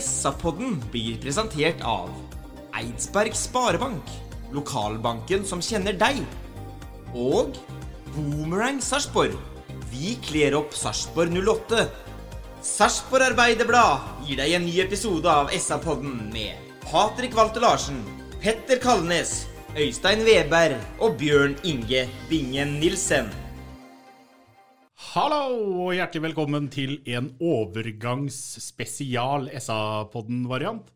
SA-podden blir presentert av Eidsberg Sparebank, lokalbanken som kjenner deg. Og Boomerang Sarpsborg. Vi kler opp Sarpsborg 08. Sarpsborg Arbeiderblad gir deg en ny episode av SA-podden med Patrik Walter Larsen, Petter Kalnes, Øystein Weberg og Bjørn Inge Bingen Nilsen. Hallo og hjertelig velkommen til en overgangsspesial SA-podden-variant.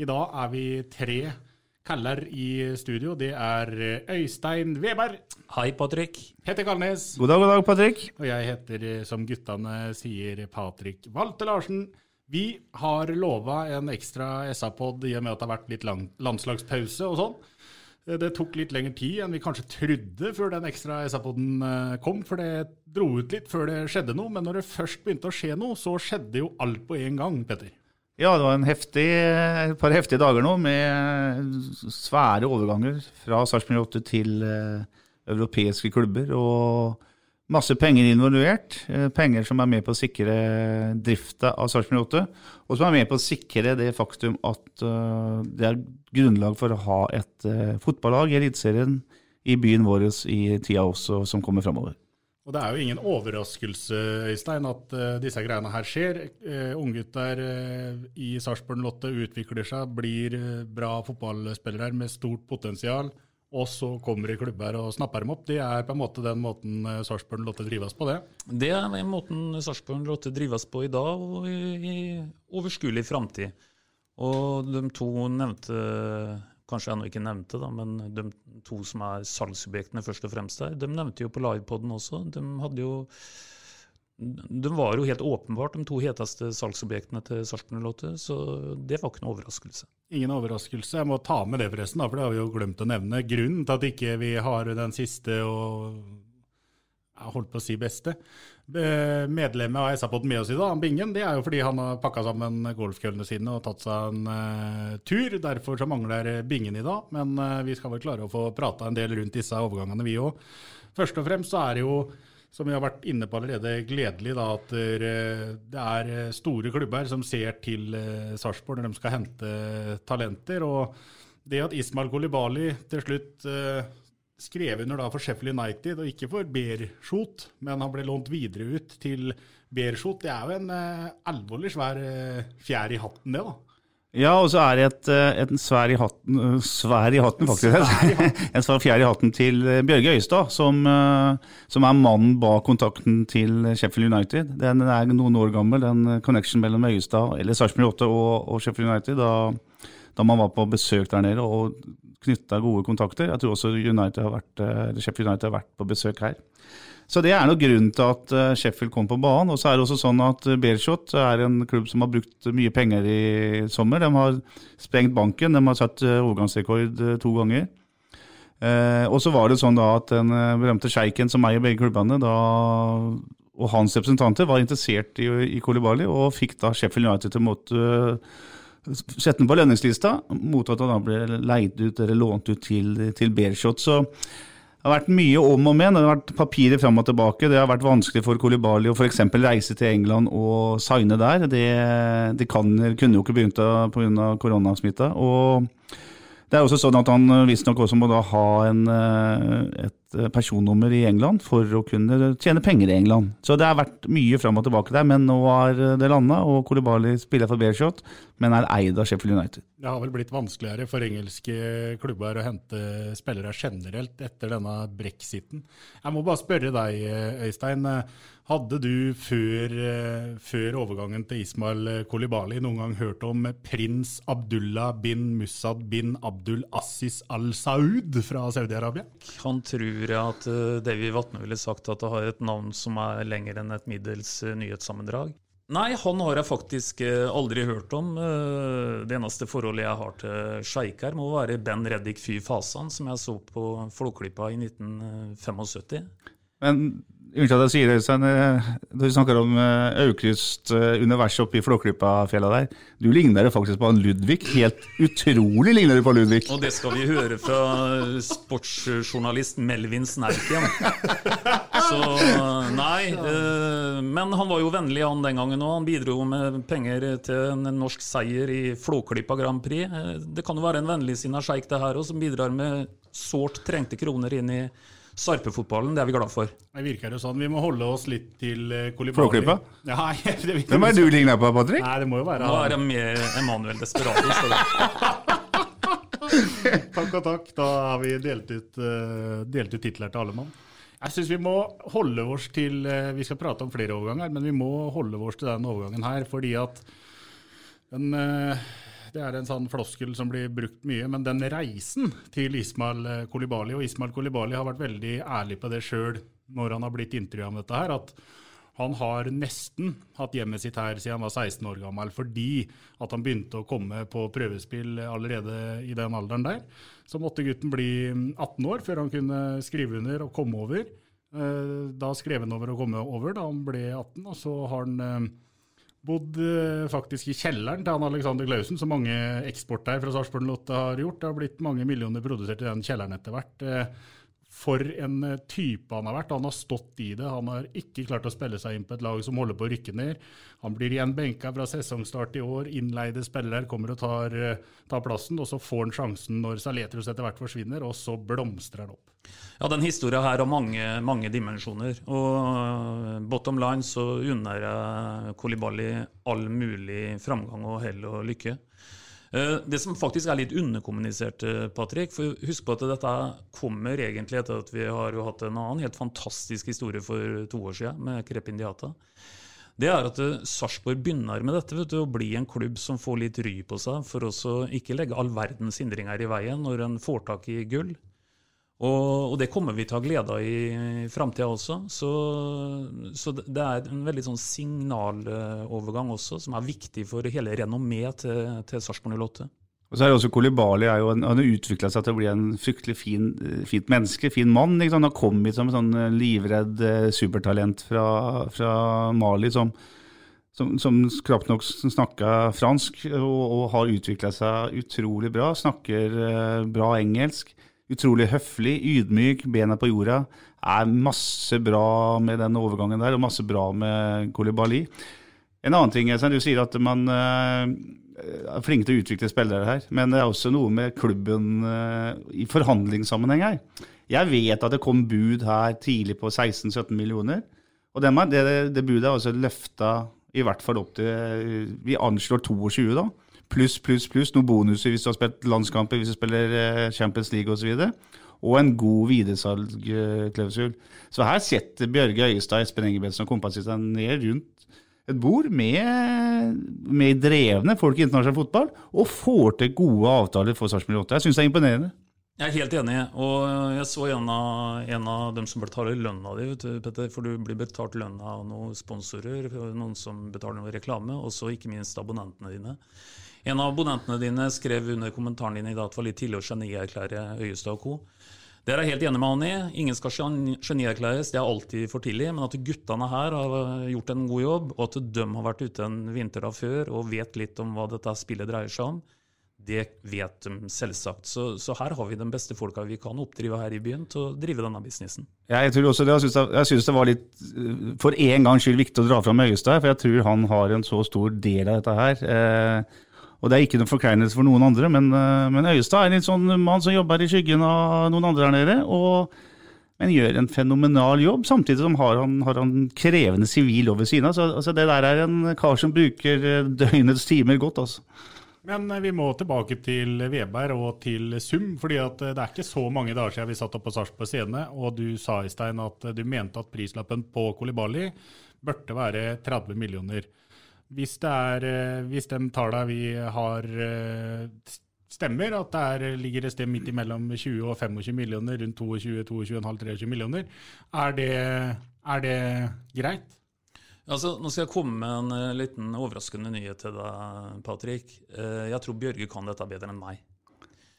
I dag er vi tre kaller i studio. Det er Øystein Weberg, Hei, Patrick. Heter Kalnes God dag, god dag, Patrick. og jeg heter, som guttene sier, Patrik Walter Larsen. Vi har lova en ekstra SA-pod i og med at det har vært litt lang landslagspause og sånn. Eh, Det tok litt lengre tid enn vi kanskje trodde før den ekstra SA-poden eh, kom, for det dro ut litt før det skjedde noe. Men når det først begynte å skje noe, så skjedde jo alt på en gang, Petter. Ja, det var heftig, et par heftige dager nå med svære overganger fra Sarpsborg 8 til eh, europeiske klubber. Og masse penger involvert. eh, Penger som er med på å sikre drifta av Sarpsborg 8. Og som er med på å sikre det faktum at eh, det er grunnlag for å ha et eh, fotballag i Eliteserien i byen vår i tida også som kommer framover. Og det er jo ingen overraskelse, Øystein, at disse greiene her skjer. Uh, Unggutter i Sarpsborg Lotte utvikler seg, blir bra fotballspillere med stort potensial. Og så kommer det klubber og snapper dem opp. Det er på en måte den måten Sarpsborg lot det drives på, det. Det er den måten Sarpsborg Lotte drives på i dag og i, i overskuelig framtid. Og de to nevnte, kanskje ennå ikke nevnte, da, men de to som er salgsobjektene først og fremst der, de nevnte jo på livepoden også. De hadde jo de var jo helt åpenbart de to heteste salgsobjektene til Sarpsborg så det var ikke noe overraskelse. Ingen overraskelse. Jeg må ta med det, forresten, for det har vi jo glemt å nevne. Grunnen til at ikke vi har den siste og jeg holdt på å si beste medlemmet av SA-podden med oss i dag, Bingen, det er jo fordi han har pakka sammen golfkøllene sine og tatt seg en uh, tur. Derfor så mangler Bingen i dag, men uh, vi skal vel klare å få prata en del rundt disse overgangene, vi òg. Først og fremst så er det jo som vi har vært inne på allerede, gledelig da, at det er eh, store klubber som ser til eh, Sarpsborg når de skal hente talenter. Og det at Ismail Kolibali til slutt eh, skrev under da for Sheffield United, og ikke for Beershot, men han ble lånt videre ut til Beershot, det er jo en alvorlig svær fjær i hatten, det, da. Ja, og så er det et, eh, en svær i hatten, øh, svær i hatten faktisk, en svær fjær i hatten til eh, Bjørge Øystad, som, eh, som er mannen bak kontakten til Sheffield United. Den er noen år gammel, den connection mellom Øystad, eller Sarpsborg 8 og, og Sheffield United, da, da man var på besøk der nede og knytta gode kontakter. Jeg tror også United har vært, eh, Sheffield United har vært på besøk her. Så det er nok grunnen til at eh, Sheffield kom på banen. Og så er det også sånn at eh, Beershot er en klubb som har brukt mye penger i sommer. De har sprengt banken, de har satt eh, overgangsrekord to ganger. Og så var det sånn da at den berømte sjeiken som eier begge klubbene, da, og hans representanter var interessert i, i Kolibali, og fikk da Sheffield United til å måtte sette den på lønningslista, mot at han da ble leid ut eller lånt ut til, til Beershot. Så det har vært mye om og med. Det har vært papirer fram og tilbake. Det har vært vanskelig for Kolibali å f.eks. reise til England og signe der. Det, det kan, kunne jo ikke begynt pga. koronasmitta. Og det er også sånn at han visstnok også må da ha en, eh, et personnummer i England for å kunne tjene penger i England. Så det har vært mye fram og tilbake der, men nå er det landa, og Kolibali spiller for Beershot, men er eid av Sheffield United. Det har vel blitt vanskeligere for engelske klubber å hente spillere generelt etter denne brexiten. Jeg må bare spørre deg, Øystein. Hadde du før, eh, før overgangen til Ismail Kolibali noen gang hørt om prins Abdullah bin Mussad bin Abdul Assis al-Saud fra Saudi-Arabia? Han tror jeg at eh, Davy Vatne ville sagt at det har et navn som er lenger enn et middels eh, nyhetssammendrag. Nei, han har jeg faktisk eh, aldri hørt om. Eh, Det eneste forholdet jeg har til sjeik må være Ben Reddik Fy Fasan, som jeg så på Flåklypa i 1975. Men unnskyld at jeg sier det, Øystein. eh, Du snakker om eh, Aukrust-universet oppe i Flåklypafjella der. Du ligner faktisk på han Ludvig. Helt utrolig ligner du på Ludvig. Og det skal vi høre fra sportsjournalist Melvin Snerken. Så nei. eh, Men han var jo vennlig han den gangen òg. Han bidro med penger til en norsk seier i Flåklypa Grand Prix. Eh, Det kan jo være en vennligsinna sjeik det her òg, som bidrar med sårt trengte kroner inn i Sarpefotballen. Det er vi glad for. Det virker jo sånn. Vi må holde oss litt til eh, Kolibali. Flåklypa? Ja, det virker Hvem er det du ligner på, Patrick? Nei, det må jo være Nå er jeg mer Emanuel Desperado. Takk og takk. Da har vi delt ut, uh, delt ut titler til alle mann. Jeg syns vi må holde oss til eh, Vi skal prate om flere overganger, men vi må holde oss til den overgangen her, fordi at den eh, det er en sånn floskel som blir brukt mye, men den reisen til Ismail eh, Kolibali Og Ismail Kolibali har vært veldig ærlig på det sjøl når han har blitt intervjua om dette her, at han har nesten hatt hjemmet sitt her siden han var 16 år gammel, fordi at han begynte å komme på prøvespill allerede i den alderen der. Så måtte gutten bli 18 år før han kunne skrive under og komme over. Eh, Da skrev han over å komme over da han ble 18, og så har han eh, bodd eh, faktisk i kjelleren til han Alexander Klausen, som mange eksporter fra Sarpsborg Lotte har gjort. Det har blitt mange millioner produsert i den kjelleren etter hvert. For en eh, type han har vært. Han har stått i det. Han har ikke klart å spille seg inn på et lag som holder på å rykke ned. Han blir igjen benka fra sesongstart i år. Innleide spiller kommer og tar, eh, tar plassen, og så får han sjansen når Saletros etter hvert forsvinner, og så blomstrer han opp. Ja, den historien her har mange, mange dimensjoner. Og eh, bottom line så unner jeg Kolibali all mulig framgang og hell og lykke. Eh, Det som faktisk er litt underkommunisert, eh, Patrick, for husk på at dette kommer egentlig etter at vi har hatt en annen helt fantastisk historie for to år siden med Crepindiata. Det er at eh, Sarpsborg begynner med dette, du, å bli en klubb som får litt ry på seg, for å ikke legge all verdens hindringer i veien når en får tak i gull. Og, og det kommer vi til å ha glede av i framtida også. Så, så det er en veldig sånn signalovergang også, som er viktig for hele renommeet til, til Sarpsborg 08. Og så er det også Kolibali er jo en, han har utvikla seg til å bli en fryktelig fin, fint menneske, fin mann. Ikke? Han har kommet som en sånn eh, livredd eh, supertalent fra, fra Mali som, som, som knapt nok snakka fransk, og, og har utvikla seg utrolig bra. Snakker eh, bra engelsk. Utrolig høflig, ydmyk, bena på jorda. Er masse bra med den overgangen der, og masse bra med Kolibali. En annen ting er, du sier at man eh, er flink til å utvikle spillere her, men det er også noe med klubben eh, i forhandlingssammenheng her. Jeg vet at det kom bud her tidlig på 16-17 millioner, og det, det, det budet er også løfta i hvert fall opp til Vi anslår 22, da. Pluss, pluss, pluss noen bonuser hvis du har spilt landskamper, hvis du spiller eh, Champions League osv. Og en god videresalgsklausul. Så her setter Bjørge Øyestad, Espen Engebretsen og kompani seg ned rundt et bord med, med drevne folk i internasjonal fotball, og får til gode avtaler for Sarpsborg 8. Jeg syns det er imponerende. Jeg er helt enig, og jeg så en av, en av dem som betaler lønna di, Petter, for du blir betalt lønna av noen sponsorer, noen som betaler noe reklame, og så ikke minst abonnentene dine. En av abonnentene dine skrev under kommentaren din i dag at det var litt tidlig å genierklære Øyestad og co. Det er jeg helt enig med han i. Ingen skal geni- genierklæres, det er alltid for tidlig. Men at guttene her har gjort en god jobb, og at de har vært ute en vinter av før og vet litt om hva dette spillet dreier seg om, det vet de selvsagt. Så, så her har vi de beste folka vi kan oppdrive her i byen til å drive denne businessen. Jeg tror også det. Jeg syns det var litt, eh, for en gangs skyld, viktig å dra fram Øyestad, for jeg tror han har en så stor del av dette her. Eh, og det er ikke noen forkleinelse for noen andre, men, eh, men Øyestad er en sånn mann som jobber i skyggen av noen andre her nede. og men gjør en fenomenal jobb, samtidig som har han, har han krevende sivil ved siden av. Så altså, det der er en kar som bruker eh, døgnets timer godt, altså. Men eh, vi må tilbake til Veberg og til sum. fordi det er ikke så mange dager siden vi satt opp på Sarpsborg scene, og du sa Øystein, at du mente at prislappen på Kolibali burde være 30 millioner. Hvis, det er, eh, hvis de tallene vi har eh, stemmer, at det er, ligger et sted midt imellom 20 og 25 millioner, rundt 22, 22,5-23 millioner, er det, er det greit? Altså, nå skal jeg komme med en eh, liten overraskende nyhet til deg, Patrick. Jeg tror Bjørge kan dette bedre enn meg.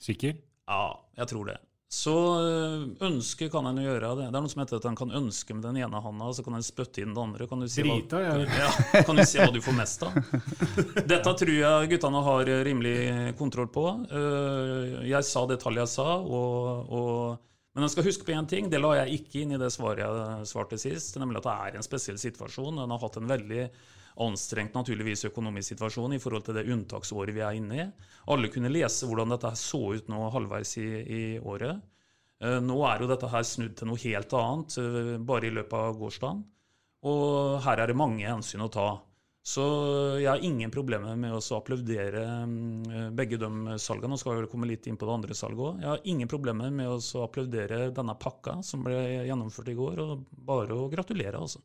Sikker? Ja, jeg tror det. Så øh, ønske kan en gjøre det. Det er noe som heter at en kan ønske med den ene handa, så kan en spytte inn den andre. Kan du si hva, Drita, ja. ja, kan du si hva du får mest av. Dette tror jeg guttene har rimelig kontroll på. Eh, Jeg sa det tallet jeg sa, og, og, men en skal huske på én ting. Det la jeg ikke inn i det svaret jeg svarte sist, nemlig at det er en spesiell situasjon. En har hatt en veldig anstrengt naturligvis økonomisk situasjon i forhold til det unntaksåret vi er inne i. Alle kunne lese hvordan dette så ut nå halvveis i, i året. Eh, Nå er jo dette her snudd til noe helt annet eh, bare i løpet av gårsdagen. Og her er det mange hensyn å ta. Så jeg har ingen problemer med å applaudere mm, begge de salgene. Nå skal jeg vel komme litt inn på det andre salget òg. Jeg har ingen problemer med å applaudere denne pakka som ble gjennomført i går, og bare å gratulere, altså.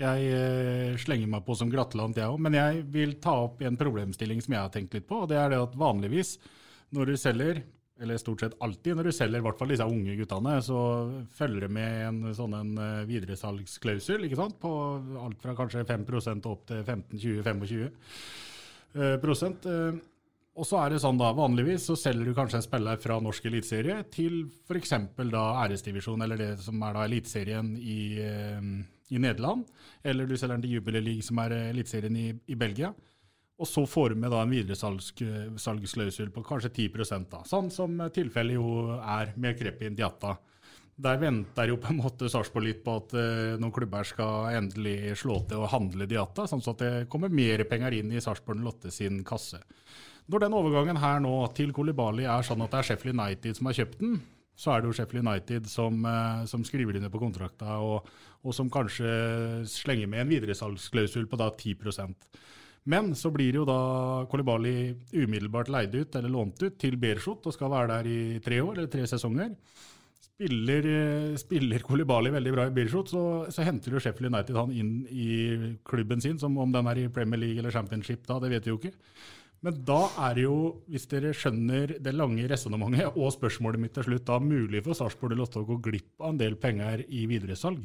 Jeg eh, slenger meg på som glattelant, jeg òg. Men jeg vil ta opp en problemstilling som jeg har tenkt litt på. og Det er det at vanligvis når du selger, eller stort sett alltid når du selger i hvert fall disse unge guttene, så følger det med en sånn en eh, videresalgsklausul ikke sant? på alt fra kanskje 5% opp til 15-20-25 eh. Eh, Og så er det sånn da, Vanligvis så selger du kanskje en spiller fra norsk eliteserie til f.eks. æresdivisjon, eller det som er da eliteserien i, eh, i Nederland. Eller du selger den til Jubilee som er eliteserien i, i Belgia. Og så får vi da en videresalgsklausul på kanskje 10% da. Sånn som tilfellet jo er med Krepin Diatta. Der venter jo på en måte Sarpsborg litt på at eh, noen klubber skal endelig slå til og handle Diatta, sånn at det kommer mer penger inn i Sarpsborg Lotte sin kasse. Når den overgangen her nå til Kolibali er sånn at det er Sheffield United som har kjøpt den, så er det jo Sheffield United som, eh, som skriver under på kontrakta, og, og som kanskje slenger med en videresalgsklausul på da 10 Men så blir jo da Kolibali umiddelbart leid ut eller lånt ut til Bershot og skal være der i tre år, eller tre sesonger. Spiller, eh, spiller Kolibali veldig bra i Bershot, så, så henter jo Sheffield United han inn i klubben sin, som om den er i Premier League eller Championship da, det vet vi jo ikke. Men da er det jo, hvis dere skjønner det lange resonnementet og spørsmålet mitt til slutt, da mulig for Sarpsborg å gå glipp av en del penger i videresalg?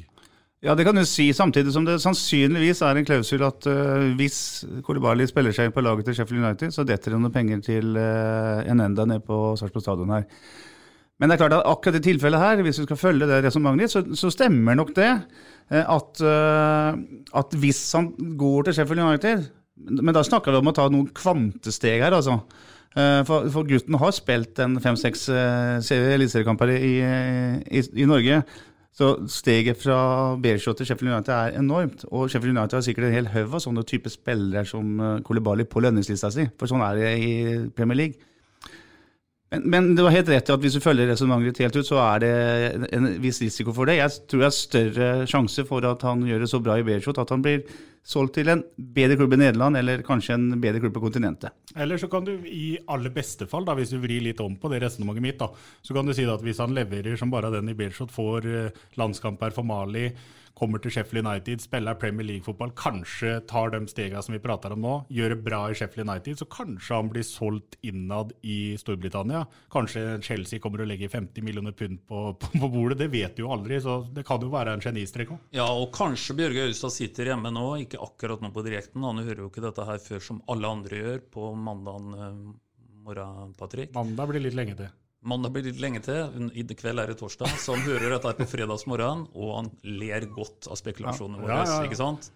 Ja, det kan du si, samtidig som det sannsynligvis er en klausul at uh, hvis Kolibali spiller seg inn på laget til Sheffield United, så detter det noen penger til uh, en enda ned på Sarpsborg stadion her. Men det er klart at akkurat i tilfellet her, hvis vi skal følge det resonnementet ditt, så, så stemmer nok det uh, at, at hvis han går til Sheffield United Men da snakker vi om å ta noen kvantesteg her, altså. For, for, gutten har spilt en fem-seks eliteseriekamper i, i, i Norge. Så steget fra Bershot til Sheffield United er enormt. Og Sheffield United har sikkert en hel haug av sånne type spillere som Kolibali på lønningslista si. For sånn er det i Premier League. Men, men du har helt rett i at hvis du følger resonnementet ditt helt ut, så er det en viss risiko for det. Jeg tror det er større sjanse for at han gjør det så bra i Bershot at han blir solgt til en bedre klubb i Nederland, eller kanskje en bedre klubb på kontinentet. Eller så kan du i aller beste fall, da, hvis du vrir litt om på det resonnementet mitt, da, så kan du si at hvis han leverer som bare den i Bershot, får landskamper for Mali, kommer til Sheffield United, spiller Premier League-fotball, kanskje tar de stegene som vi prater om nå, gjør det bra i Sheffield United, så kanskje han blir solgt innad i Storbritannia. Kanskje Chelsea kommer og legger 50 millioner pund på, på, på bordet, det vet du jo aldri, så det kan jo være en genistrek òg. Ja, og kanskje Bjørge Austad sitter hjemme nå, ikke akkurat nå på direkten, han hører jo ikke dette her før som alle andre gjør på mandag morgen, Patrick. Mandag blir litt lenge til. Mandag blir litt lenge til. I kveld er det torsdag, så han hører dette på fredagsmorgen, og han ler godt av spekulasjonene våre. Ja, ja, ja. ikke sant?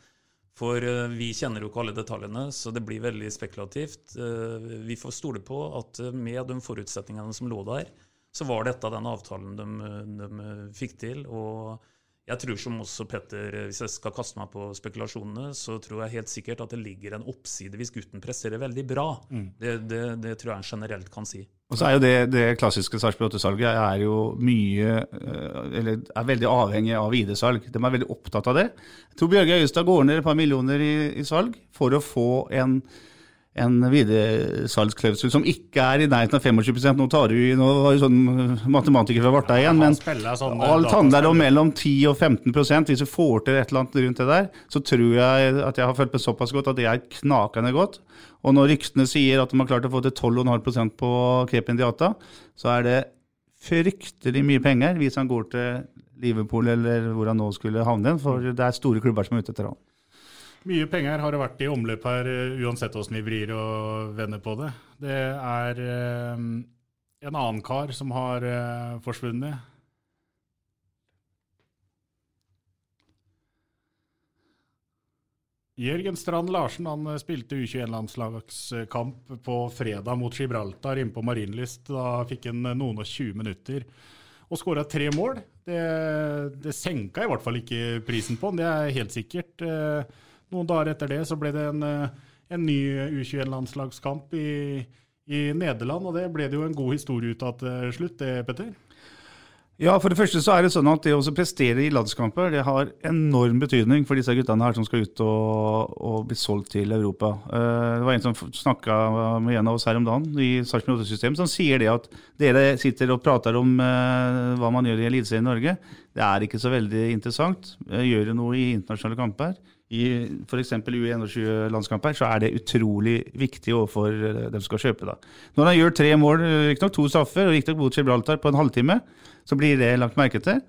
For uh, vi kjenner jo ikke alle detaljene, så det blir veldig spekulativt. Uh, vi får stole på at uh, med de forutsetningene som lå der, så var dette den avtalen de, de fikk til. og jeg tror som også Petter, hvis jeg skal kaste meg på spekulasjonene, så tror jeg helt sikkert at det ligger en oppside hvis gutten presterer veldig bra. Mm. Det, det, det tror jeg en generelt kan si. Og så er jo det, det klassiske Sarpsborg 8-salget er jo mye Eller er veldig avhengig av ID-salg. De er veldig opptatt av det. Jeg tror Bjørge Øyestad går ned et par millioner i, i salg for å få en en videresalgsklausul som ikke er i nærheten av 25% Nå tar du nå var jo sånn matematiker fra Varta igjen, men alt handler om mellom 10 og 15% Hvis du får til et eller annet rundt det der, så tror jeg at jeg har følt meg såpass godt at det er knakende godt. Og når ryktene sier at de har klart å få til 12,5% på Krepin Diata, så er det fryktelig mye penger hvis han går til Liverpool eller hvor han nå skulle havne, for det er store klubber som er ute etter han. Mye penger har det vært i omløp her, eh, uansett hvordan vi vrir og vender på det. Det er eh, en annen kar som har eh, forsvunnet. Jørgen Strand Larsen han spilte U21-landslagskamp på fredag mot Gibraltar inne på Marienlyst. Da fikk han noen og 20 minutter og skåra tre mål. Det, det, senka i hvert fall ikke prisen på han, det er helt sikkert. Eh, noen dager etter det så ble det en, en ny U21-landslagskamp i, i, Nederland, og det ble det jo en god historie ut av til slutt, det, Petter? Ja, for det første så er det sånn at det å prestere i landskamper det har enorm betydning for disse guttene her som skal ut og, og bli solgt til Europa. Uh, det var en som snakka med en av oss her om dagen i Sarpsborg 8-systemet, som sier det at dere sitter og prater om uh, hva man gjør i Eliteserien i Norge. Det er ikke så veldig interessant. Gjør det noe i internasjonale kamper. I f.eks. U21-landskamper så er det utrolig viktig overfor dem som skal kjøpe. da. Når han gjør tre mål, riktignok to straffer, og riktignok mot Gibraltar på en halvtime, så blir det lagt merke til.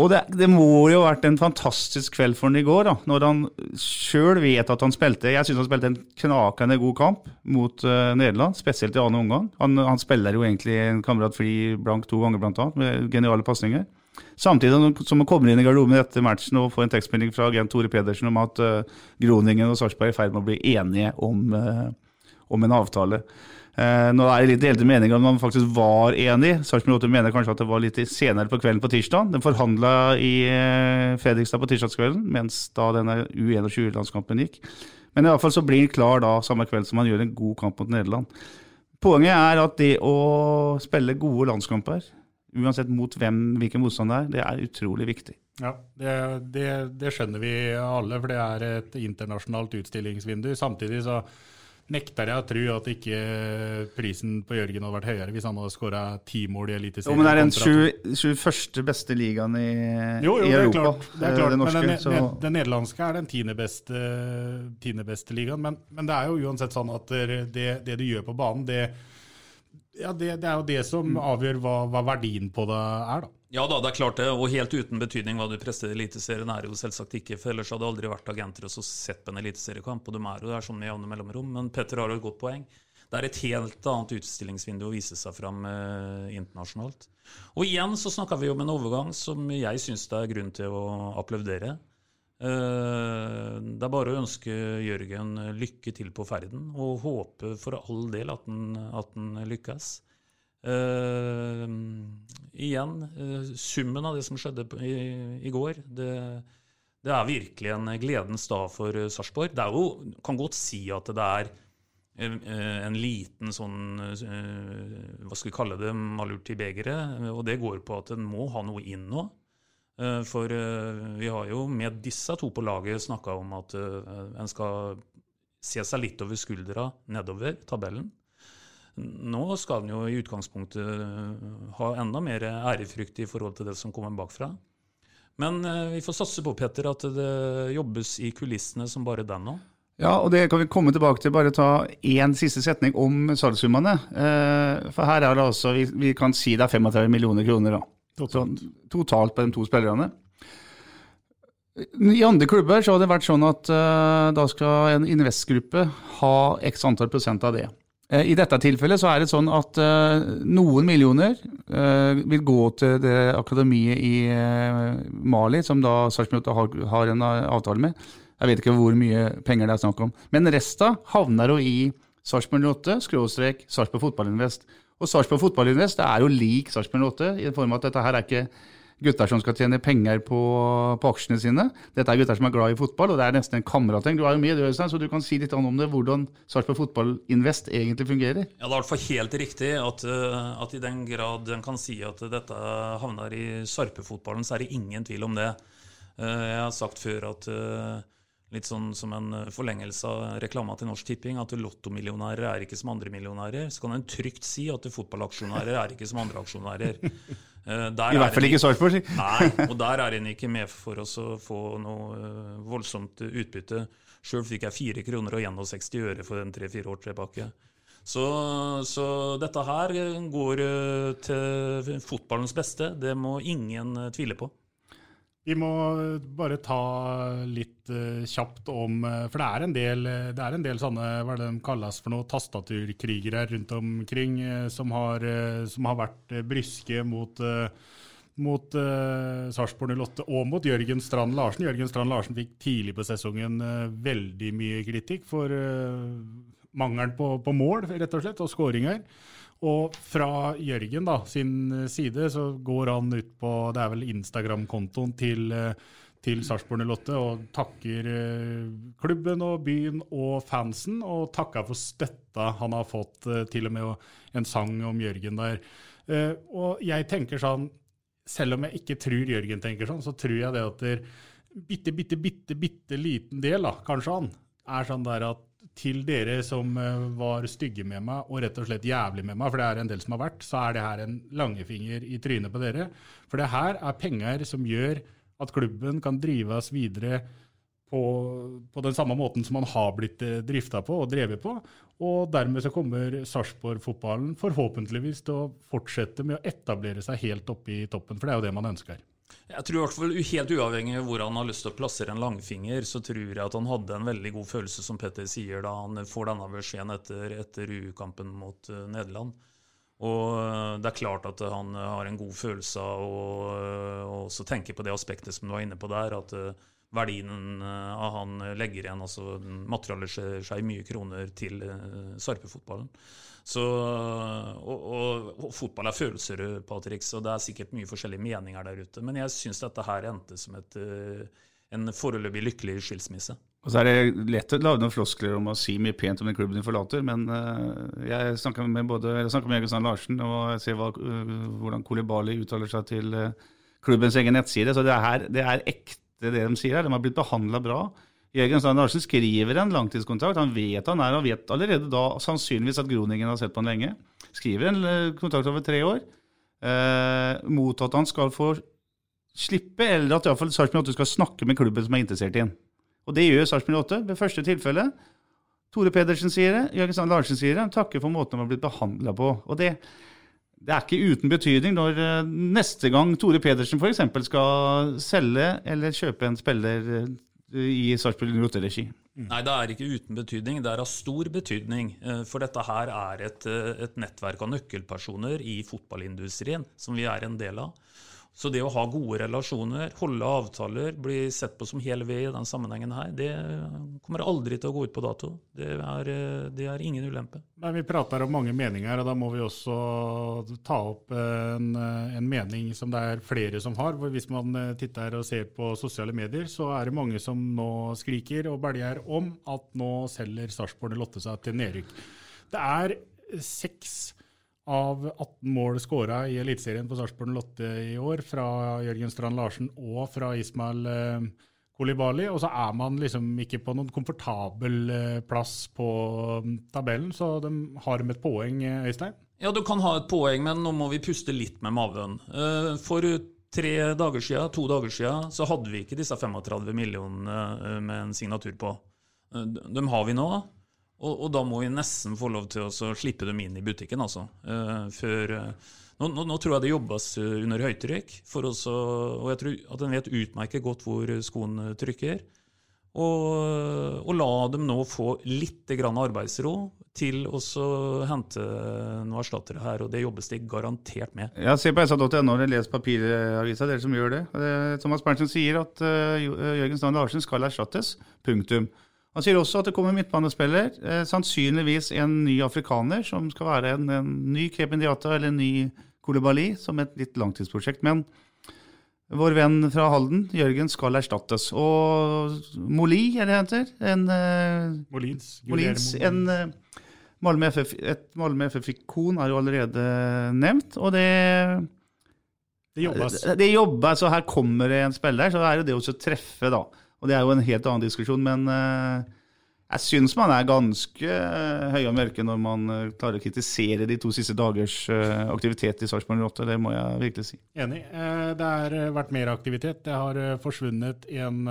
Og det, det, må jo ha vært en fantastisk kveld for han i går, da, når han sjøl vet at han spilte Jeg syns han spilte en knakende god kamp mot uh, Nederland, spesielt i annen omgang. Han, han, spiller jo egentlig en kamerat fri blank to ganger, blant annet, med geniale pasninger. Samtidig som man kommer inn i garderoben etter matchen og får en tekstmelding fra agent Tore Pedersen om at uh, Groningen og Sarpsborg er i ferd med å bli enige om, uh, om en avtale. Uh, nå er det litt delte meninger om man faktisk var enig. Sarpsborg 8 mener kanskje at det var litt senere på kvelden på tirsdag. Den forhandla i Fredrikstad på tirsdagskvelden, mens da denne U21-landskampen gikk. Men i alle fall så blir han klar da samme kveld som han gjør en god kamp mot Nederland. Poenget er at det å spille gode landskamper, uansett mot hvem, hvilken motstand det er, det er utrolig viktig. Ja, det, det, det skjønner vi alle, for det er et internasjonalt utstillingsvindu. Samtidig så nekter jeg å tro at ikke prisen på Jørgen hadde vært høyere hvis han hadde skåra ti mål i Eliteserien. Men det er den 21. beste ligaen i, jo, jo, i Europa. Klart, det er klart, det norske, men den, den, den, nederlandske er den tiende beste, tiende beste ligaen. Men, men, det er jo uansett sånn at det, det du gjør på banen, det, ja, det, det, er jo det som avgjør hva, hva verdien på det er. da. Ja da, det er klart det, og helt uten betydning hva du presterer i Eliteserien er jo selvsagt ikke. For ellers hadde det aldri vært agenter og så sett på en eliteseriekamp, og de er jo der sånn med jevne mellomrom. Men Petter har jo et godt poeng. Det er et helt annet utstillingsvindu å vise seg fram eh, internasjonalt. Og igjen så snakker vi om en overgang som jeg syns det er grunn til å applaudere. Eh, det er bare å ønske Jørgen lykke til på ferden, og håpe for all del at den lykkes. Uh, igjen, uh, summen av det som skjedde i, i går, det, det, er virkelig en gledens dag for Sarpsborg. Det er jo, kan godt si at det er en liten sånn Hva skal vi kalle det? Malurt i begeret. Og det går på at en må ha noe inn nå. For vi har jo med disse to på laget snakka om at en skal se seg litt over skuldra nedover tabellen. Nå skal en jo i utgangspunktet eh, ha enda mer ærefrykt i forhold til det som kommer bakfra. Men eh, vi får satse på Petter, at det jobbes i kulissene som bare den nå. Ja, og det kan vi komme tilbake til. Bare ta én siste setning om salgssummene. Eh, for her er det altså, vi, vi, kan si det er 35 millioner kroner da. Totalt. totalt på de to spillerne. I andre klubber så har det vært sånn at uh, da skal en investgruppe ha x antall prosent av det. Eh, I dette tilfellet så er det sånn at uh, noen millioner vil gå til det akademiet i Mali, som da Sarpsborg har, har, en avtale med. Jeg vet ikke hvor mye penger det er snakk om. Men resten havner jo i Sarpsborg 08, skråstrek Sarpsborg Fotballinvest. Og Sarpsborg Fotballinvest det er jo lik Sarpsborg 08, i form av at dette her er ikke gutter som skal tjene penger på, på, aksjene sine. Dette er gutter som er glad i fotball, og det er nesten en kameratgjeng. Du er jo med, Øystein, så du kan si litt om det, hvordan Sarpsborg Fotball Invest egentlig fungerer? Ja, Det er i hvert fall helt riktig at, eh, at, i den grad en kan si at dette havner i Sarpefotballen, så er det ingen tvil om det. Eh, jeg har sagt før at eh, litt sånn som en forlengelse av reklama til Norsk Tipping, at lottomillionærer er ikke som andre millionærer. Så kan en trygt si at fotballaksjonærer er ikke som andre aksjonærer. Eh, I hvert fall ikke Sarpsborg. Nei, og der er en ikke med for oss å få noe eh, voldsomt utbytte. Sjøl fikk jeg 4 kroner og 61 øre for en tre-fire år tilbake. Så, så, dette her går eh, til fotballens beste. Det må ingen tvile på. Vi må bare ta litt uh, kjapt om uh, For det er en del, er en del sånne hva er det de kalles for noe, tastaturkrigere rundt omkring som, har, som, har, vært bryske mot, mot Sarpsborg 08 og mot Jørgen Strand Larsen. Jørgen Strand Larsen fikk tidlig på sesongen veldig mye kritikk for mangelen på, på, mål, rett og slett, og skåringer. Og fra Jørgen da, sin side så går han ut på det er vel Instagram-kontoen til, til Sarpsborg 08 og takker eh, klubben og byen og fansen, og takker for støtta han har fått, eh, til og med en sang om Jørgen der. Eh, og jeg tenker sånn, selv om jeg ikke tror Jørgen tenker sånn, så tror jeg det at det bitte, bitte, bitte, bitte liten del, da, kanskje han, er sånn der at til dere som eh, var stygge med meg og rett og slett jævlig med meg, for det er en del som har vært, så er det her en langefinger i trynet på dere. For det her er penger som gjør at klubben kan drives videre på, på den samme måten som man har blitt eh, drifta på og drevet på. Og dermed så kommer Sarpsborg-fotballen forhåpentligvis til å fortsette med å etablere seg helt oppe i toppen, for det er jo det man ønsker. Jeg tror i hvert fall Helt uavhengig av hvor han har lyst til å plassere en langfinger, så tror jeg at han hadde en veldig god følelse, som Petter sier, da han får denne beskjeden etter, etter U-kampen mot uh, Nederland. Og uh, Det er klart at han har en god følelse av å også tenke på det aspektet som du var inne på der, at verdien av han legger igjen, altså materialiserer seg i mye kroner til Sarpefotballen. Så, og, og, og, fotball er følelser, Patrick, så det er sikkert mye forskjellige meninger der ute. Men jeg syns dette her endte som et, eh, en foreløpig lykkelig skilsmisse. Og så er det lett å lage noen floskler om å si mye pent om den klubben de forlater, men uh, jeg snakker med både jeg snakker med Jørgen Sand Larsen, og jeg ser hva, uh, hvordan Kolibali uttaler seg til klubbens egen nettside. Så det er, det er ekte, det de sier her. De har blitt behandla bra. Jørgen Stein Larsen skriver en langtidskontrakt. Han vet han er, og vet allerede da sannsynligvis at Groningen har sett på han lenge. Skriver en eh, kontrakt over tre år eh, mot at han skal få slippe, eller at iallfall Sarpsborg 8 skal snakke med klubben som er interessert i ham. Og det gjør Sarpsborg 8 ved første tilfelle. Tore Pedersen sier det, Jørgen Stein Larsen sier det. Han takker for måten han har blitt behandla på. Og det, det er ikke uten betydning når eh, neste gang Tore Pedersen f.eks. skal selge eller kjøpe en spiller eh, i Sarpsborg 08-regi. Mm. Nei, det er ikke uten betydning. Det er av stor betydning. Eh, for dette her er et, eh, et nettverk av nøkkelpersoner i fotballindustrien som vi er en del av. Så det å ha gode relasjoner, holde avtaler, bli sett på som hel ved i den sammenhengen her, det kommer aldri til å gå ut på dato. Det er, det er ingen ulempe. Nei, vi prater om mange meninger, og da må vi også ta opp en, en, mening som det er flere som har. Hvis man titter og ser på sosiale medier, så er det mange som nå skriker og belger om at nå selger Sarpsborg Lotte seg til nedrykk. Det er seks av 18 mål skåra i Eliteserien på Sarpsborg Lotte i år, fra Jørgen Strand Larsen og fra Ismail eh, Kolibali. Og så er man liksom ikke på noen komfortabel eh, plass på mm, tabellen, så de har med et poeng, eh, Øystein? Ja, du kan ha et poeng, men nå må vi puste litt med maven. For tre dager siden, to dager siden så hadde vi ikke disse 35 millionene med en signatur på. Dem har vi nå. Og, og, da må vi nesten få lov til å slippe dem inn i butikken, altså. Uh, før, uh, nå, nå, nå, tror jeg det jobbes uh, under høytrykk, også, og jeg tror at en vet utmerket godt hvor skoen trykker. Og, og, la dem nå få litt arbeidsro til å hente noen erstattere her, og det jobbes det garantert med. Ja, Se på sa.no, les papiravisa, dere som gjør det. Thomas Berntsen sier at Jørgen Strand Larsen skal erstattes. Punktum. Han sier også at det kommer midtbanespiller, eh, sannsynligvis en ny afrikaner, som skal være en, en ny Kependiata eller en ny Kolibali, som et litt langtidsprosjekt. Men vår venn fra Halden, Jørgen, skal erstattes. Og Moli, er det det heter? En, eh, Molins. Molins en, eh, Malmö FF, et Malmö FF-ikon er jo allerede nevnt, og det det jobbes. Det, det jobbes, så her kommer det en spiller. Så er det det å treffe, da. Og det er jo en helt annen diskusjon, men uh, jeg syns man er ganske uh, høy og mørke når man uh, klarer å kritisere de to siste dagers aktivitet i Sarpsborg 8. Det må jeg virkelig si. Enig. det har vært mer aktivitet. Det har forsvunnet en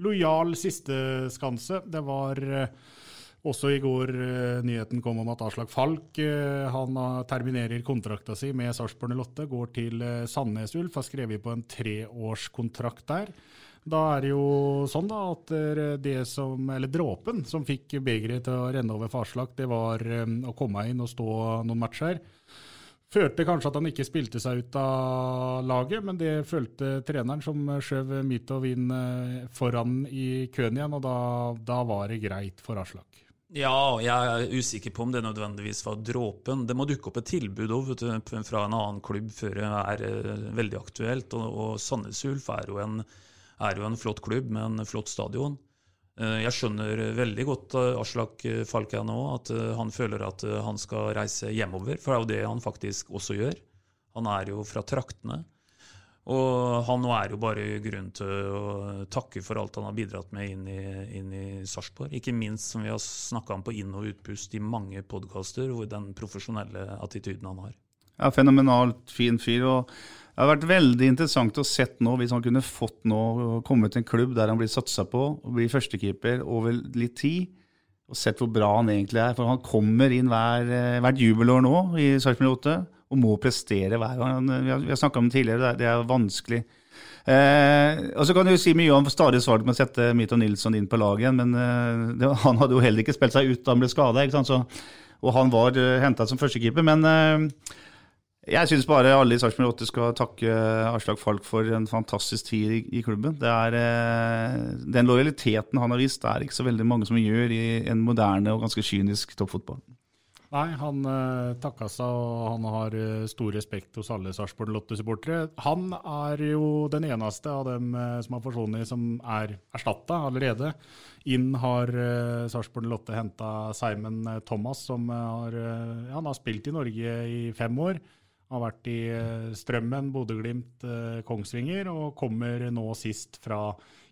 lojal sisteskanse. Det var Også i går nyheten kom om at Aslak Falk han terminerer kontrakta si med Sarpsborg 08. Går til Sandnes Ulf, har skrevet på en treårskontrakt der. Da er det jo sånn da at det som, eller dråpen som fikk begeret til å renne over Farslak, det var um, å komme inn og stå noen matcher. Følte kanskje at han ikke spilte seg ut av laget, men det følte treneren, som skjøv Mitov inn foran i køen igjen, og da, da var det greit for Aslak. Ja, jeg er usikker på om det nødvendigvis var dråpen. Det må dukke opp et tilbud også, fra en annen klubb før det er uh, veldig aktuelt. Og, og Sandnes Ulf er jo, en, er jo, en, flott klubb med en flott stadion. Uh, jeg skjønner veldig godt uh, Aslak Falk nå, at han føler at han skal reise hjemover. For det er jo det han faktisk også gjør. Han er jo fra traktene. Og han nå er jo bare grunn til å takke for alt han har bidratt med inn i, inn i Sarpsborg. Ikke minst som vi har snakka om på inn- og utpust i mange podkaster, hvor den profesjonelle attityden han har. Ja, Fenomenalt fin fyr. og Det har vært veldig interessant å sett nå, hvis han kunne fått nå kommet til en klubb der han blir satsa på og blir førstekeeper over litt tid, og sett hvor bra han egentlig er. For han kommer inn hver, eh, hvert jubelår nå i Sarpsborg 8 og må prestere hver gang. Vi har, vi har snakka om det tidligere, det er vanskelig. Eh, og så kan du si mye om stadig svart med å sette Mito Nilsson inn på laget igjen, men eh, det, han hadde jo heller ikke spilt seg ut da han ble skada. Og han var eh, henta som førstekeeper. Men eh, jeg syns bare alle i Sarpsborg 8 skal takke Aslak Falk for en fantastisk tid i, i klubben. Er, eh, den lojaliteten han har vist, det er ikke så veldig mange som gjør i en moderne og ganske kynisk toppfotball. Nei, han eh, takka seg, og han har uh, stor respekt hos alle Sarpsborg Lotte-supportere. Han er jo den eneste av dem eh, som har forsvunnet, som er erstatta allerede. Inn har eh, Sarpsborg Lotte henta Simon Thomas, som har, ja, har spilt i Norge i fem år. Har vært i Strømmen, Bodø-Glimt, Kongsvinger, og kommer nå sist fra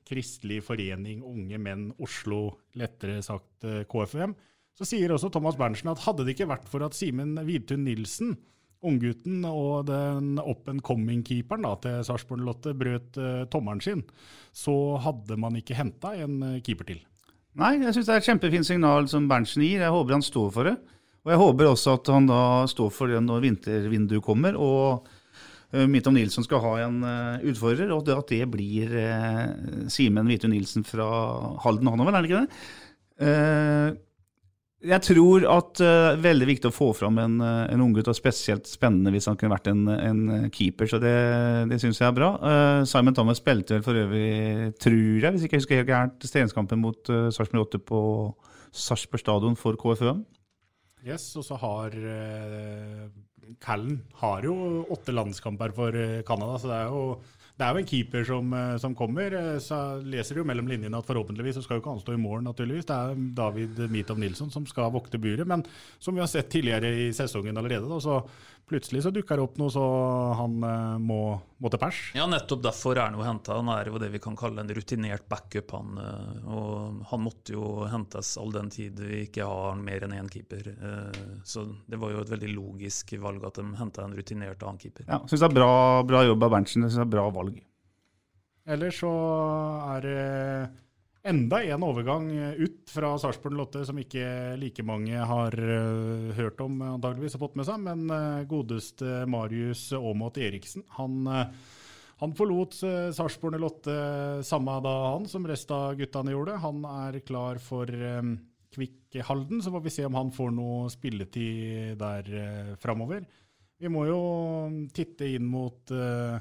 Kristelig forening Unge Menn Oslo, lettere sagt KFUM. Så sier også Thomas Berntsen at hadde det ikke vært for at Simen Vidtun Nilsen, unggutten og den up and coming-keeperen til Sarpsborg Lotte, brøt uh, tommelen sin, så hadde man ikke henta en keeper til. Nei, jeg syns det er et kjempefint signal som Berntsen gir. Jeg håper han står for det. Og jeg håper også at han da står for det når vintervinduet kommer. og uh, Mittom Nilsson skal ha en uh, utfordrer, og at det blir uh, Simen Hvitu Nilsen fra Halden Hanover, er det ikke det? Jeg tror at det er veldig viktig å få fram en, en unggutt, og spesielt spennende hvis han kunne vært en, en keeper. Så det, det syns jeg er bra. Simon Thomas spilte vel for øvrig, tror jeg, hvis ikke jeg husker helt gærent, treningskampen mot uh, Sarpsborg 8 på Sarpsborg stadion for KFUM. Yes, og så har uh, Callen har jo åtte landskamper for Canada, så det er jo det er jo en keeper som, eh, som, kommer. Eh, så leser du jo mellom linjene at forhåpentligvis så skal jo ikke han stå i mål, naturligvis. Det er David Mitov Nilsson som skal vokte buret. Men som vi har sett tidligere i sesongen allerede, da, så plutselig så dukker det opp noe så han uh, må, må, til pers. Ja, nettopp derfor er han jo henta. Han er jo det vi kan kalle en rutinert backup. Han, uh, og han måtte jo hentes all den tid vi ikke har mer enn én keeper. Uh, så det var jo et veldig logisk valg at de henta en rutinert annen keeper. Ja, Syns det er bra, bra jobb av Berntsen. Det er bra valg. Ellers så er det enda en overgang ut fra Sarpsborg Lotte som ikke like mange har uh, hørt om, antageligvis har fått med seg. Men godeste Marius Aamodt Eriksen, han, han forlot Sarpsborg Lotte samme da han som resten av guttene gjorde. Han er klar for Kvikk Halden, så får vi se om han får noe spilletid der framover. Vi må jo titte inn mot uh,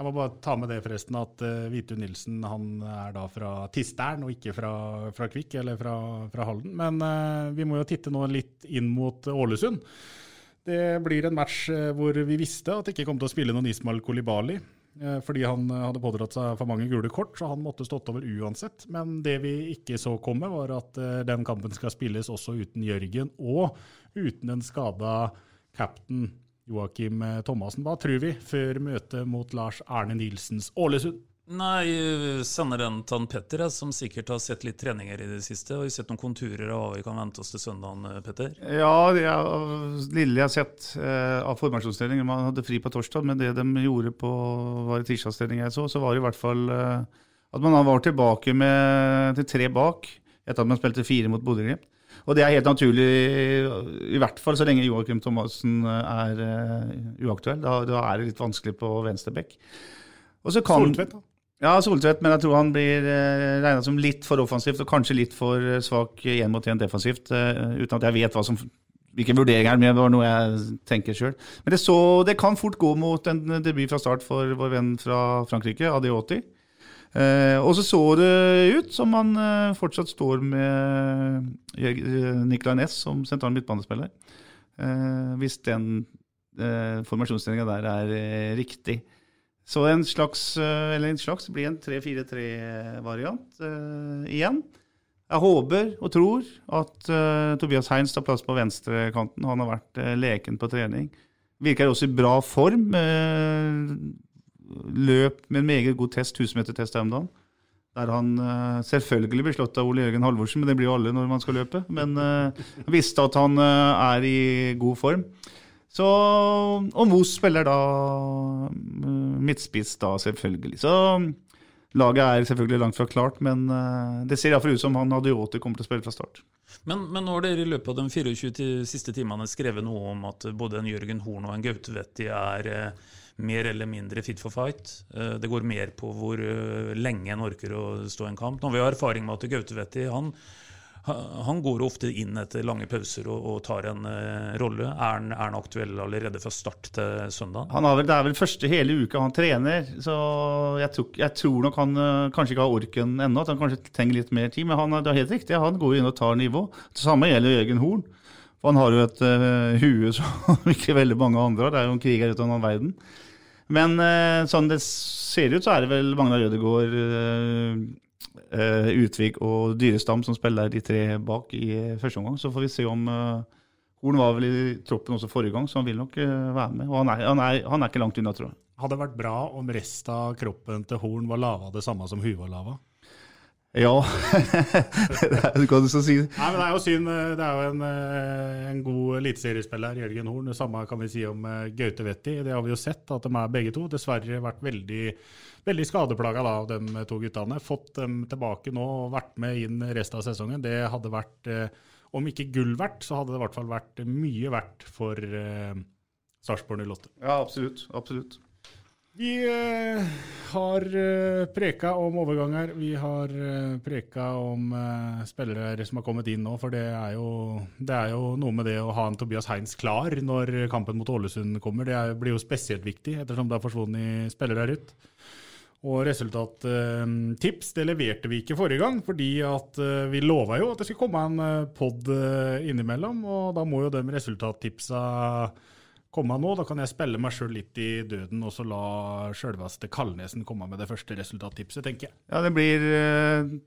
jeg må bare ta med det forresten at uh, Vitu Nilsen han er da fra Tisteren og ikke fra, fra Kvikk eller fra, fra Halden. Men uh, vi må jo titte nå litt inn mot Ålesund. Det blir en match uh, hvor vi visste at det ikke kom til å spille noen Ismail Kolibali. Fordi han hadde pådratt seg for mange gule kort, så han måtte stått over uansett. Men det vi ikke så komme, var at den kampen skal spilles også uten Jørgen og uten en skada captain Joakim eh, Thomassen, hva tror vi før møtet mot Lars Erne Nilsens Ålesund? Nei, sender den til Petter, som sikkert har sett litt treninger i det siste. Har vi sett noen konturer av hva vi kan vente oss til søndagen, eh, Petter? Ja, det lille jeg har sett eh, av formasjonstreninger Man hadde fri på torsdag, men det de gjorde på var tirsdagstrening jeg så, så var det i hvert fall eh, at man var tilbake med, til tre bak etter at man spilte fire mot Bodø-Glimt. Og det er helt naturlig, i hvert fall så lenge Joakim Thomassen er uh, uaktuell. Da, da, er det litt vanskelig på venstrebekk. Soltvedt, da? Ja, Soltvedt, men jeg tror han blir uh, regna som litt for offensivt og kanskje litt for svak én mot én defensivt, uh, uten at jeg vet hva som hvilke vurderinger, men det var noe jeg tenker sjøl. Men det, så, det, kan fort gå mot en debut fra start for vår venn fra Frankrike, Adioti. Eh, og så så det ut som han eh, fortsatt står med eh, Nicolay Næss som sentral midtbanespiller. Hvis den eh, formasjonsstillinga der er riktig. Så en slags, eller en slags blir en 3-4-3-variant igjen. Jeg håper og tror at uh, Tobias Heinz tar plass på venstrekanten. Han har vært uh, leken på trening. Virker også i bra form. Løp med en meget god test, 1000-metertest her om dagen. Der han selvfølgelig blir slått av Ole Jørgen Halvorsen, men det blir jo alle når man skal løpe. Men han visste at han er i god form. Så, og Moss spiller da midtspiss, da, selvfølgelig. Så Laget er selvfølgelig langt fra klart, men uh, det ser iallfall ut som han Adioti kommer til å spille fra start. Men, men har dere i løpet av de 24 siste timene skrevet noe om at både en Jørgen Horn og en Gaute Vetti er uh, mer eller mindre fit for fight. Uh, det går mer på hvor lenge en orker å stå i en kamp. Nå har vi erfaring med at Gaute Vetti han han går ofte inn etter lange pauser og, og tar en uh, rolle. Er han, er han, aktuell allerede fra start til søndag? Vel, det er vel første hele uka han trener, så jeg tror, jeg tror nok han uh, kanskje ikke har orken ennå. At han kanskje trenger litt mer tid. Men han, det er helt riktig, han går inn og tar nivå. Det samme gjelder Jørgen Horn. For han har jo et uh, hue som ikke veldig mange andre har. Det er jo en krig her ute av verden. Men sånn det ser ut, så er det vel Magnar Rødegård Utvik og Dyrestam som spiller de tre bak i første omgang. Så får vi se om uh, Horn var vel i troppen også forrige gang, så han vil nok være med. Og han er, han, er, han er, ikke langt unna, tror jeg. Hadde det vært bra om resten av kroppen til Horn var lava det samme som huet var lava? Ja, det kan du så si. Nei, men Det er jo synd. Det er jo en, en god eliteseriespiller, Jørgen Horn. Det samme kan vi si om Gaute Wetti. Det har vi jo sett, at de er begge to. Dessverre vært veldig veldig skadeplaga av de to guttene. Fått dem tilbake nå og vært med inn resten av sesongen. Det hadde vært, eh, om ikke gull verdt, så hadde det i hvert fall vært mye verdt for eh, Sarpsborg 08. Ja, absolutt. Absolutt. Vi eh, har eh, preka om overganger. Vi har eh, preka om spillere som har kommet inn nå. For det er, jo, det er, jo, noe med det å ha en Tobias Heinz klar når kampen mot Ålesund kommer. Det er, blir jo spesielt viktig, ettersom det har forsvunnet spillere ut. Og resultattips det leverte vi ikke forrige gang, fordi at vi lova jo at det skulle komme en pod innimellom. Og da må jo de resultattipsa komme nå. Da kan jeg spille meg sjøl litt i døden og så la sjølveste Kalnesen komme med det første resultattipset, tenker jeg. Ja, det blir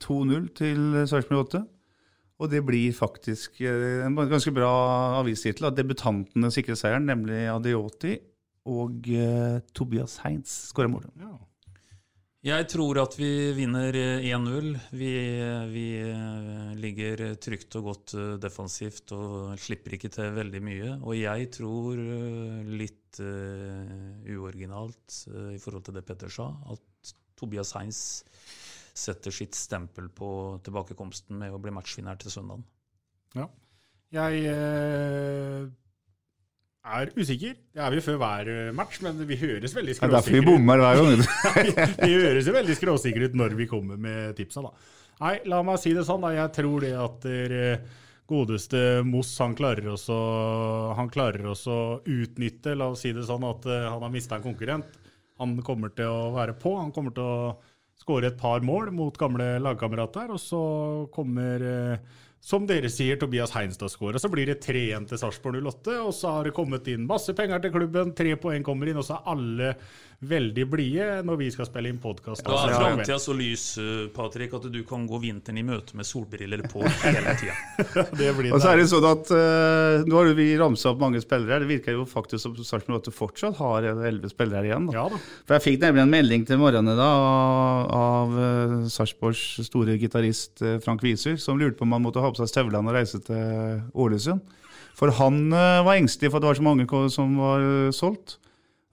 2-0 til Sarpsborg 8. Og det blir faktisk en ganske bra avistittel at debutantene sikrer seieren, nemlig Adioti og Tobias Heinz skårer målet. Ja. Jeg tror at vi vinner 1-0. Vi, vi, eh, ligger trygt og godt eh, defensivt og slipper ikke til veldig mye. Og jeg tror eh, litt uoriginalt i forhold til det Petter sa, at Tobias Heins setter sitt stempel på tilbakekomsten med å bli matchvinner til søndag. Ja. Jeg uh er usikker. Det er vi før hver eh, match, men vi høres veldig skråsikre ut. Det er derfor vi bommer hver gang. vi høres jo veldig skråsikre ut når vi kommer med tipsa, da. Nei, la meg si det sånn, da. Jeg tror det at der eh, godeste Moss han klarer også, han klarer også utnytte, la oss si det sånn, at eh, han har mista en konkurrent. Han kommer til å være på. Han kommer til å skåre et par mål mot gamle lagkamerater, og så kommer som dere sier, Tobias Heinstad skårer. Så blir det 3-1 til Sarpsborg 08, og så har det kommet inn masse penger til klubben. Tre poeng kommer inn, og så er alle veldig blide når vi skal spille inn podkast. Da er framtida så lys, eh, Patrick, at du kan gå vinteren i møte med solbriller på hele tida. og så er det sånn at uh, Nå har vi ramsa opp mange spillere. Det virker jo faktisk som Sarpsborg 8 fortsatt har elleve spillere igjen. Da. Ja, da. For Jeg fikk nemlig en melding til morgenen da, av uh, Sarpsborgs store gitarist uh, Frank Wiser, som lurte på om han måtte ha på seg støvlene og reise til Ålesund. For han uh, var engstelig for at det var så mange som var solgt.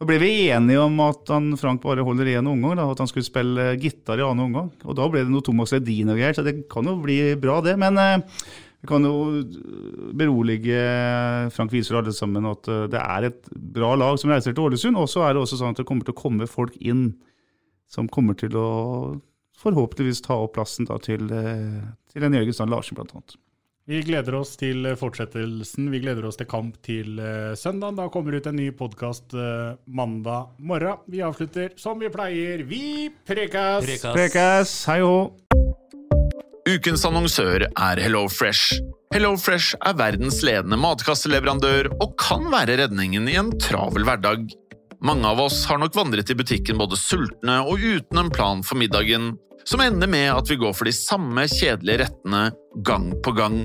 Da ble vi enige om at han, Frank bare holder én omgang, da, at han skulle spille gitar i annen omgang. Og da ble det noe Thomas Ledin og greier, så det kan jo bli bra, det. Men eh, Vi kan jo berolige Frank Wiser og alle sammen at eh, det er et bra lag som reiser til Ålesund. Og så er det også sånn at det kommer til å komme folk inn som kommer til å forhåpentligvis ta opp plassen da, til, eh, til en Jørgen Strand Larsen, blant annet. Vi gleder oss til fortsettelsen. Vi gleder oss til kamp til uh, søndag. Da kommer ut en ny podkast uh, mandag morgen. Vi avslutter som vi pleier. Vi prekas! Prekas! Hei hå! Ukens annonsør er HelloFresh. HelloFresh er verdens ledende matkasseleverandør og kan være redningen i en travel hverdag. Mange av oss har nok vandret i butikken både sultne og uten en plan for middagen, som ender med at vi går for de samme kjedelige rettene gang på gang.